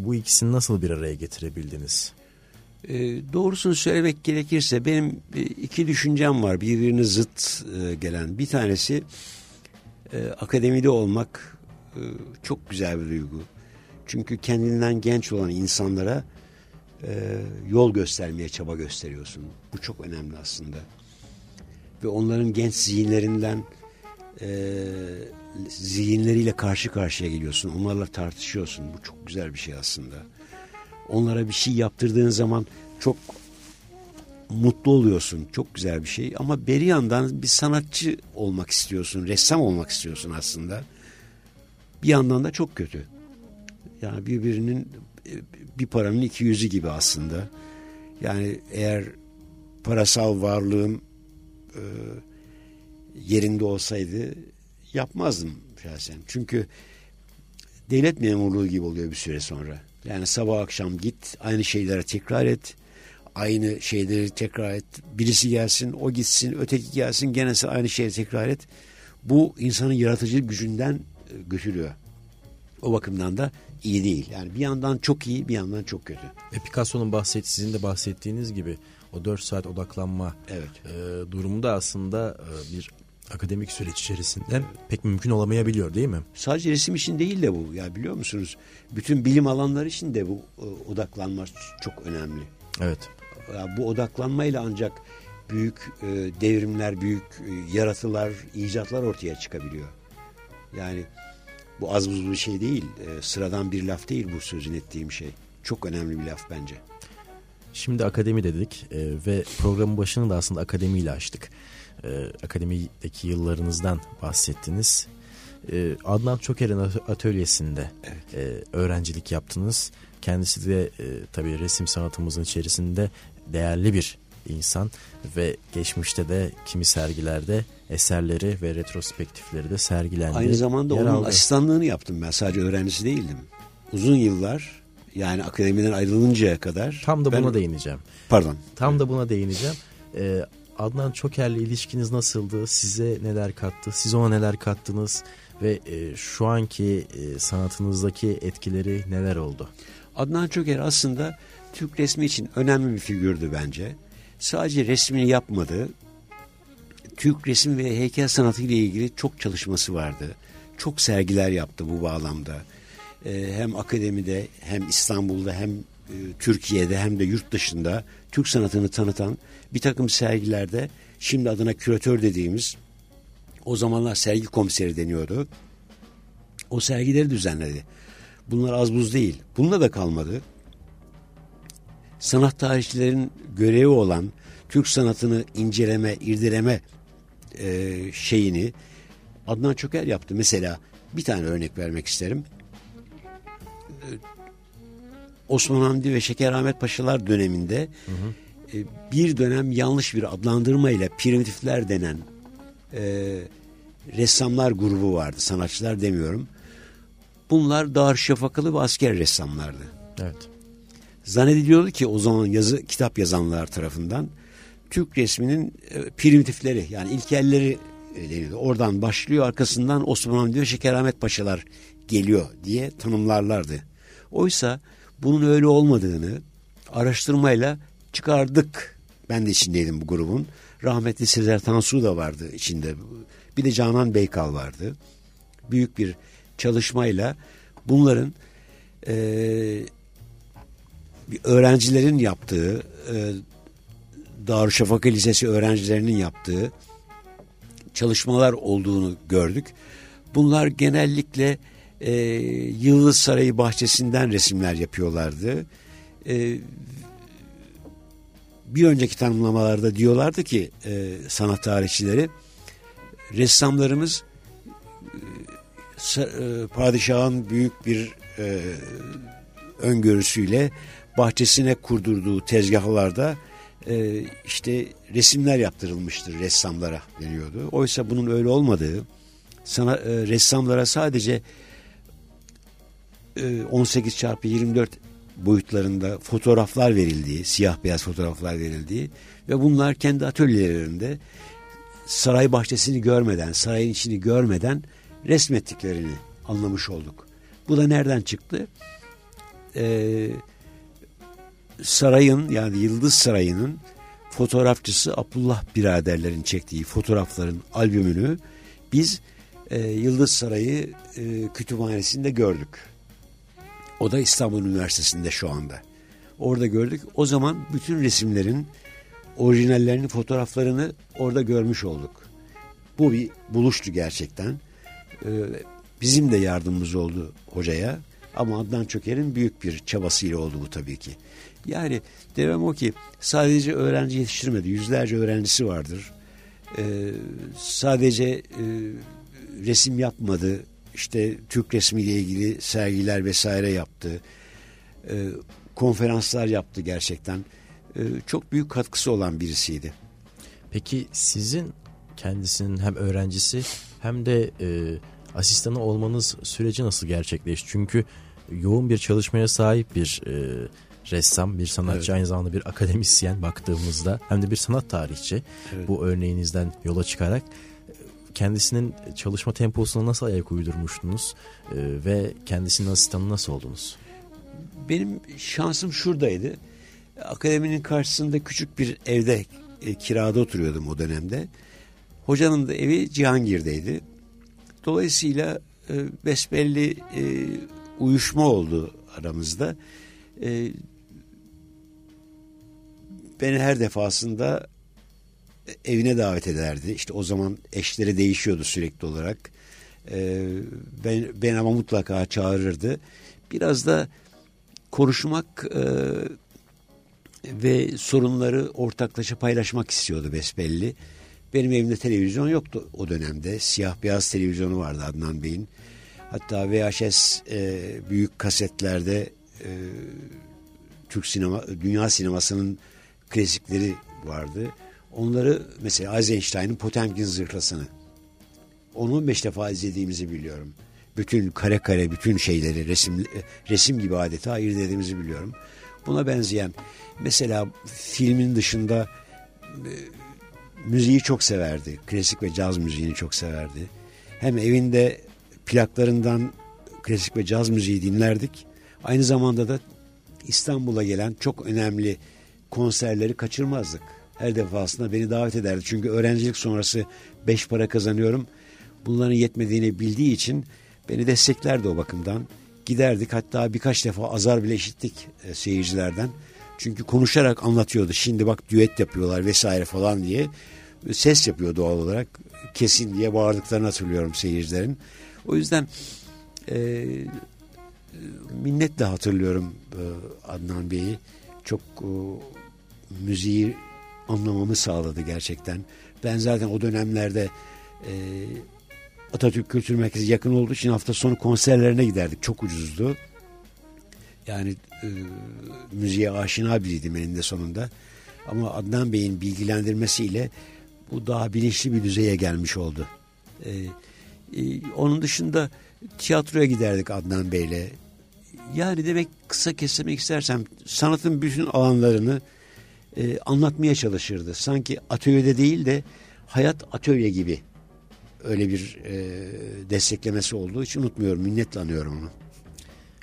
bu ikisini nasıl bir araya getirebildiniz? E, doğrusunu söylemek gerekirse benim iki düşüncem var birbirine zıt gelen. Bir tanesi e, akademide olmak e, çok güzel bir duygu. Çünkü kendinden genç olan insanlara e, yol göstermeye çaba gösteriyorsun. Bu çok önemli aslında. Ve onların genç zihinlerinden e, zihinleriyle karşı karşıya geliyorsun. Onlarla tartışıyorsun. Bu çok güzel bir şey aslında. Onlara bir şey yaptırdığın zaman çok mutlu oluyorsun. Çok güzel bir şey. Ama beri yandan bir sanatçı olmak istiyorsun. Ressam olmak istiyorsun aslında. Bir yandan da çok kötü. Yani birbirinin bir paranın iki yüzü gibi aslında. Yani eğer parasal varlığım e, yerinde olsaydı yapmazdım şahsen. Çünkü devlet memurluğu gibi oluyor bir süre sonra. Yani sabah akşam git aynı şeyleri tekrar et aynı şeyleri tekrar et. Birisi gelsin, o gitsin, öteki gelsin, gene aynı şeyi tekrar et. Bu insanın yaratıcı gücünden e, götürüyor. O bakımdan da iyi değil. Yani bir yandan çok iyi, bir yandan çok kötü. E Picasso'nun bahset, sizin de bahsettiğiniz gibi o 4 saat odaklanma evet. e, durumu da aslında e, bir akademik süreç içerisinde pek mümkün olamayabiliyor değil mi? Sadece resim için değil de bu. Ya biliyor musunuz? Bütün bilim alanları için de bu e, odaklanma çok önemli. Evet. Ya bu odaklanmayla ancak büyük e, devrimler, büyük e, yaratılar, icatlar ortaya çıkabiliyor. Yani bu az buz bir şey değil. Sıradan bir laf değil bu sözün ettiğim şey. Çok önemli bir laf bence. Şimdi akademi dedik ve programın başını da aslında akademiyle açtık. E, akademideki yıllarınızdan bahsettiniz. E, Adnan Çoker'in atölyesinde evet. e, öğrencilik yaptınız. Kendisi de e, tabii resim sanatımızın içerisinde değerli bir insan ve geçmişte de kimi sergilerde eserleri ve retrospektifleri de sergilendi. Aynı zamanda onun aldı. asistanlığını yaptım ben sadece öğrencisi değildim. Uzun yıllar yani akademiden ayrılıncaya kadar. Tam da ben, buna değineceğim. Pardon. Tam da buna değineceğim. Ee, Adnan Çoker'le ilişkiniz nasıldı? Size neler kattı? Siz ona neler kattınız? Ve e, şu anki e, sanatınızdaki etkileri neler oldu? Adnan Çoker aslında Türk resmi için önemli bir figürdü bence. Sadece resmini yapmadı. Türk resim ve heykel sanatı ile ilgili çok çalışması vardı. Çok sergiler yaptı bu bağlamda. Ee, hem akademide hem İstanbul'da hem e, Türkiye'de hem de yurt dışında Türk sanatını tanıtan bir takım sergilerde şimdi adına küratör dediğimiz o zamanlar sergi komiseri deniyordu. O sergileri düzenledi. Bunlar az buz değil. Bununla da kalmadı. Sanat tarihçilerin görevi olan Türk sanatını inceleme, irdeleme e, şeyini Adnan Çöker yaptı. Mesela bir tane örnek vermek isterim. E, Osman Hamdi ve Şeker Ahmet Paşalar döneminde hı hı. E, bir dönem yanlış bir adlandırmayla primitifler denen e, ressamlar grubu vardı. Sanatçılar demiyorum. Bunlar Darüşşafakalı ve asker ressamlardı. Evet. Zannediliyordu ki o zaman yazı kitap yazanlar tarafından Türk resminin e, primitifleri yani ilkelleri e, deniyordu. Oradan başlıyor arkasından Osman Hamdi ve Şekerahmet Paşalar geliyor diye tanımlarlardı. Oysa bunun öyle olmadığını araştırmayla çıkardık. Ben de içindeydim bu grubun. Rahmetli Sezer Tansu da vardı içinde. Bir de Canan Beykal vardı. Büyük bir çalışmayla bunların e, öğrencilerin yaptığı e, Darüşşafaka Lisesi öğrencilerinin yaptığı çalışmalar olduğunu gördük. Bunlar genellikle e, Yıldız Sarayı bahçesinden resimler yapıyorlardı. E, bir önceki tanımlamalarda diyorlardı ki e, sanat tarihçileri ressamlarımız e, e padişahın büyük bir e, öngörüsüyle bahçesine kurdurduğu tezgahlarda e, işte resimler yaptırılmıştır ressamlara deniyordu. Oysa bunun öyle olmadığı sana e, ressamlara sadece e, 18 çarpı 24 boyutlarında fotoğraflar verildiği, siyah beyaz fotoğraflar verildiği ve bunlar kendi atölyelerinde saray bahçesini görmeden, sarayın içini görmeden resmettiklerini anlamış olduk. Bu da nereden çıktı? Ee, sarayın yani Yıldız Sarayı'nın fotoğrafçısı Abdullah biraderlerin çektiği fotoğrafların albümünü biz e, Yıldız Sarayı e, kütüphanesinde gördük. O da İstanbul Üniversitesi'nde şu anda. Orada gördük. O zaman bütün resimlerin orijinallerini, fotoğraflarını orada görmüş olduk. Bu bir buluştu gerçekten. Ee, bizim de yardımımız oldu hocaya. Ama Adnan Çöker'in büyük bir çabasıyla oldu bu tabii ki. Yani demem o ki sadece öğrenci yetiştirmedi. Yüzlerce öğrencisi vardır. Ee, sadece e, resim yapmadı. İşte Türk resmiyle ilgili sergiler vesaire yaptı. Ee, konferanslar yaptı gerçekten. Ee, çok büyük katkısı olan birisiydi. Peki sizin kendisinin hem öğrencisi hem de e, asistanı olmanız süreci nasıl gerçekleşti? Çünkü yoğun bir çalışmaya sahip bir e, ressam, bir sanatçı evet. aynı zamanda bir akademisyen baktığımızda hem de bir sanat tarihçi evet. bu örneğinizden yola çıkarak kendisinin çalışma temposuna nasıl ayak uydurmuştunuz e, ve kendisinin asistanı nasıl oldunuz? Benim şansım şuradaydı. Akademinin karşısında küçük bir evde e, kirada oturuyordum o dönemde. Hocanın da evi Cihangir'deydi. Dolayısıyla e, besbelli e, uyuşma oldu aramızda. E, beni her defasında evine davet ederdi. İşte o zaman eşleri değişiyordu sürekli olarak. E, ben, ben ama mutlaka çağırırdı. Biraz da konuşmak e, ve sorunları ortaklaşa paylaşmak istiyordu besbelli. Benim evimde televizyon yoktu o dönemde. Siyah beyaz televizyonu vardı Adnan Bey'in. Hatta VHS e, büyük kasetlerde e, Türk sinema, dünya sinemasının klasikleri vardı. Onları mesela Eisenstein'ın Potemkin zırhlasını 10-15 defa izlediğimizi biliyorum. Bütün kare kare bütün şeyleri resim resim gibi adeta ayırt ettiğimizi biliyorum. Buna benzeyen mesela filmin dışında e, müziği çok severdi. Klasik ve caz müziğini çok severdi. Hem evinde plaklarından klasik ve caz müziği dinlerdik. Aynı zamanda da İstanbul'a gelen çok önemli konserleri kaçırmazdık. Her defasında beni davet ederdi. Çünkü öğrencilik sonrası beş para kazanıyorum. Bunların yetmediğini bildiği için beni desteklerdi o bakımdan. Giderdik hatta birkaç defa azar bile işittik e, seyircilerden. Çünkü konuşarak anlatıyordu. Şimdi bak düet yapıyorlar vesaire falan diye. Ses yapıyor doğal olarak. Kesin diye bağırdıklarını hatırlıyorum seyircilerin. O yüzden e, minnetle hatırlıyorum e, Adnan Bey'i. Çok e, müziği anlamamı sağladı gerçekten. Ben zaten o dönemlerde e, Atatürk Kültür Merkezi yakın olduğu için hafta sonu konserlerine giderdik. Çok ucuzdu. Yani e, müziğe aşina biriydim eninde sonunda. Ama Adnan Bey'in bilgilendirmesiyle bu daha bilinçli bir düzeye gelmiş oldu. E, e, onun dışında tiyatroya giderdik Adnan Bey'le. Yani demek kısa kesmek istersem sanatın bütün alanlarını e, anlatmaya çalışırdı. Sanki atölyede değil de hayat atölye gibi öyle bir e, desteklemesi olduğu için unutmuyorum. Minnetle anıyorum onu.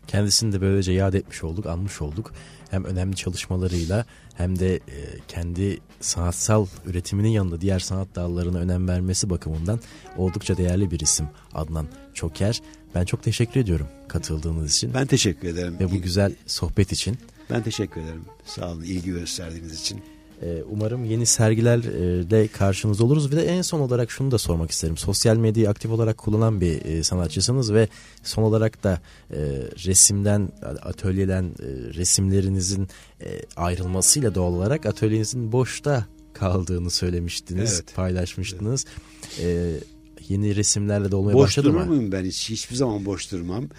Kendisini de böylece yad etmiş olduk, anmış olduk. Hem önemli çalışmalarıyla hem de e, kendi sanatsal üretiminin yanında diğer sanat dallarına önem vermesi bakımından oldukça değerli bir isim Adnan Çoker. Ben çok teşekkür ediyorum katıldığınız için. Ben teşekkür ederim. Ve bu güzel sohbet için. Ben teşekkür ederim. Sağ olun ilgi gösterdiğiniz için. Ee, umarım yeni sergilerle karşınızda oluruz. Ve de en son olarak şunu da sormak isterim. Sosyal medyayı aktif olarak kullanan bir e, sanatçısınız ve son olarak da e, resimden, atölyeden e, resimlerinizin ayrılmasıyla doğal olarak atölyenizin boşta kaldığını söylemiştiniz, evet. paylaşmıştınız. Evet yeni resimlerle de olmaya boş başladı mı? Boş durur muyum ben hiç? Hiçbir zaman boş durmam.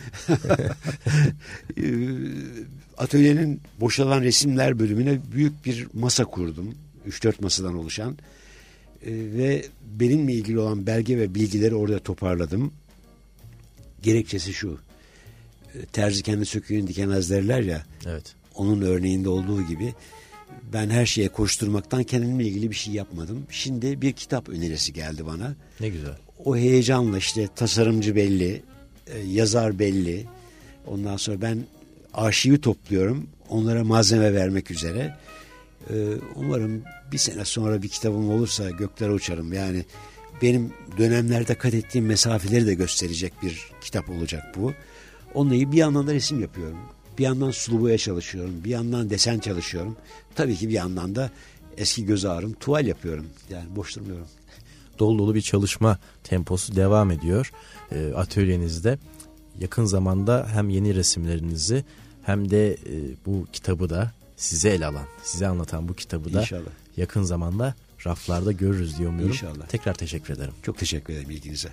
Atölyenin boşalan resimler bölümüne büyük bir masa kurdum. 3-4 masadan oluşan. Ee, ve benimle ilgili olan belge ve bilgileri orada toparladım. Gerekçesi şu. Ee, terzi kendi söküğünü dikemez derler ya. Evet. Onun örneğinde olduğu gibi ben her şeye koşturmaktan kendimle ilgili bir şey yapmadım. Şimdi bir kitap önerisi geldi bana. Ne güzel. O heyecanla işte tasarımcı belli, e, yazar belli. Ondan sonra ben arşivi topluyorum. Onlara malzeme vermek üzere. Ee, umarım bir sene sonra bir kitabım olursa göklere uçarım. Yani benim dönemlerde kat ettiğim mesafeleri de gösterecek bir kitap olacak bu. Onunla bir yandan da resim yapıyorum. Bir yandan sulu boya çalışıyorum. Bir yandan desen çalışıyorum. Tabii ki bir yandan da eski göz ağrım tuval yapıyorum. Yani boş durmuyorum. Dolu dolu bir çalışma temposu devam ediyor e, atölyenizde. Yakın zamanda hem yeni resimlerinizi hem de e, bu kitabı da size el alan, size anlatan bu kitabı da İnşallah. yakın zamanda raflarda görürüz diye umuyorum. İnşallah. Tekrar teşekkür ederim. Çok teşekkür ederim ilginize.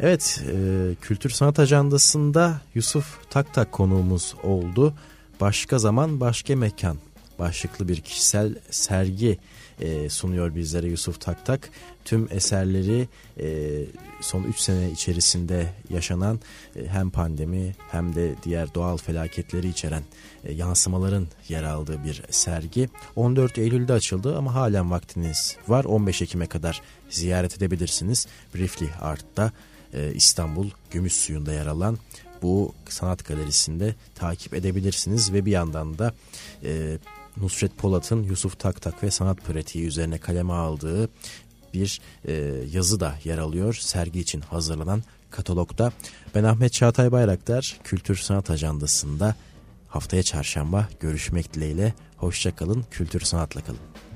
Evet, e, Kültür Sanat Ajandası'nda Yusuf Taktak konuğumuz oldu. Başka zaman, başka mekan başlıklı bir kişisel sergi e, sunuyor bizlere Yusuf Taktak. Tüm eserleri e, son 3 sene içerisinde yaşanan e, hem pandemi hem de diğer doğal felaketleri içeren e, yansımaların yer aldığı bir sergi. 14 Eylül'de açıldı ama halen vaktiniz var. 15 Ekim'e kadar ziyaret edebilirsiniz. Briefly Art'ta e, İstanbul Gümüşsuyu'nda yer alan bu sanat galerisinde takip edebilirsiniz ve bir yandan da e, Nusret Polat'ın Yusuf Taktak ve sanat pratiği üzerine kaleme aldığı bir e, yazı da yer alıyor sergi için hazırlanan katalogda. Ben Ahmet Çağatay Bayraktar Kültür Sanat Ajandası'nda haftaya çarşamba görüşmek dileğiyle. Hoşçakalın, kültür sanatla kalın.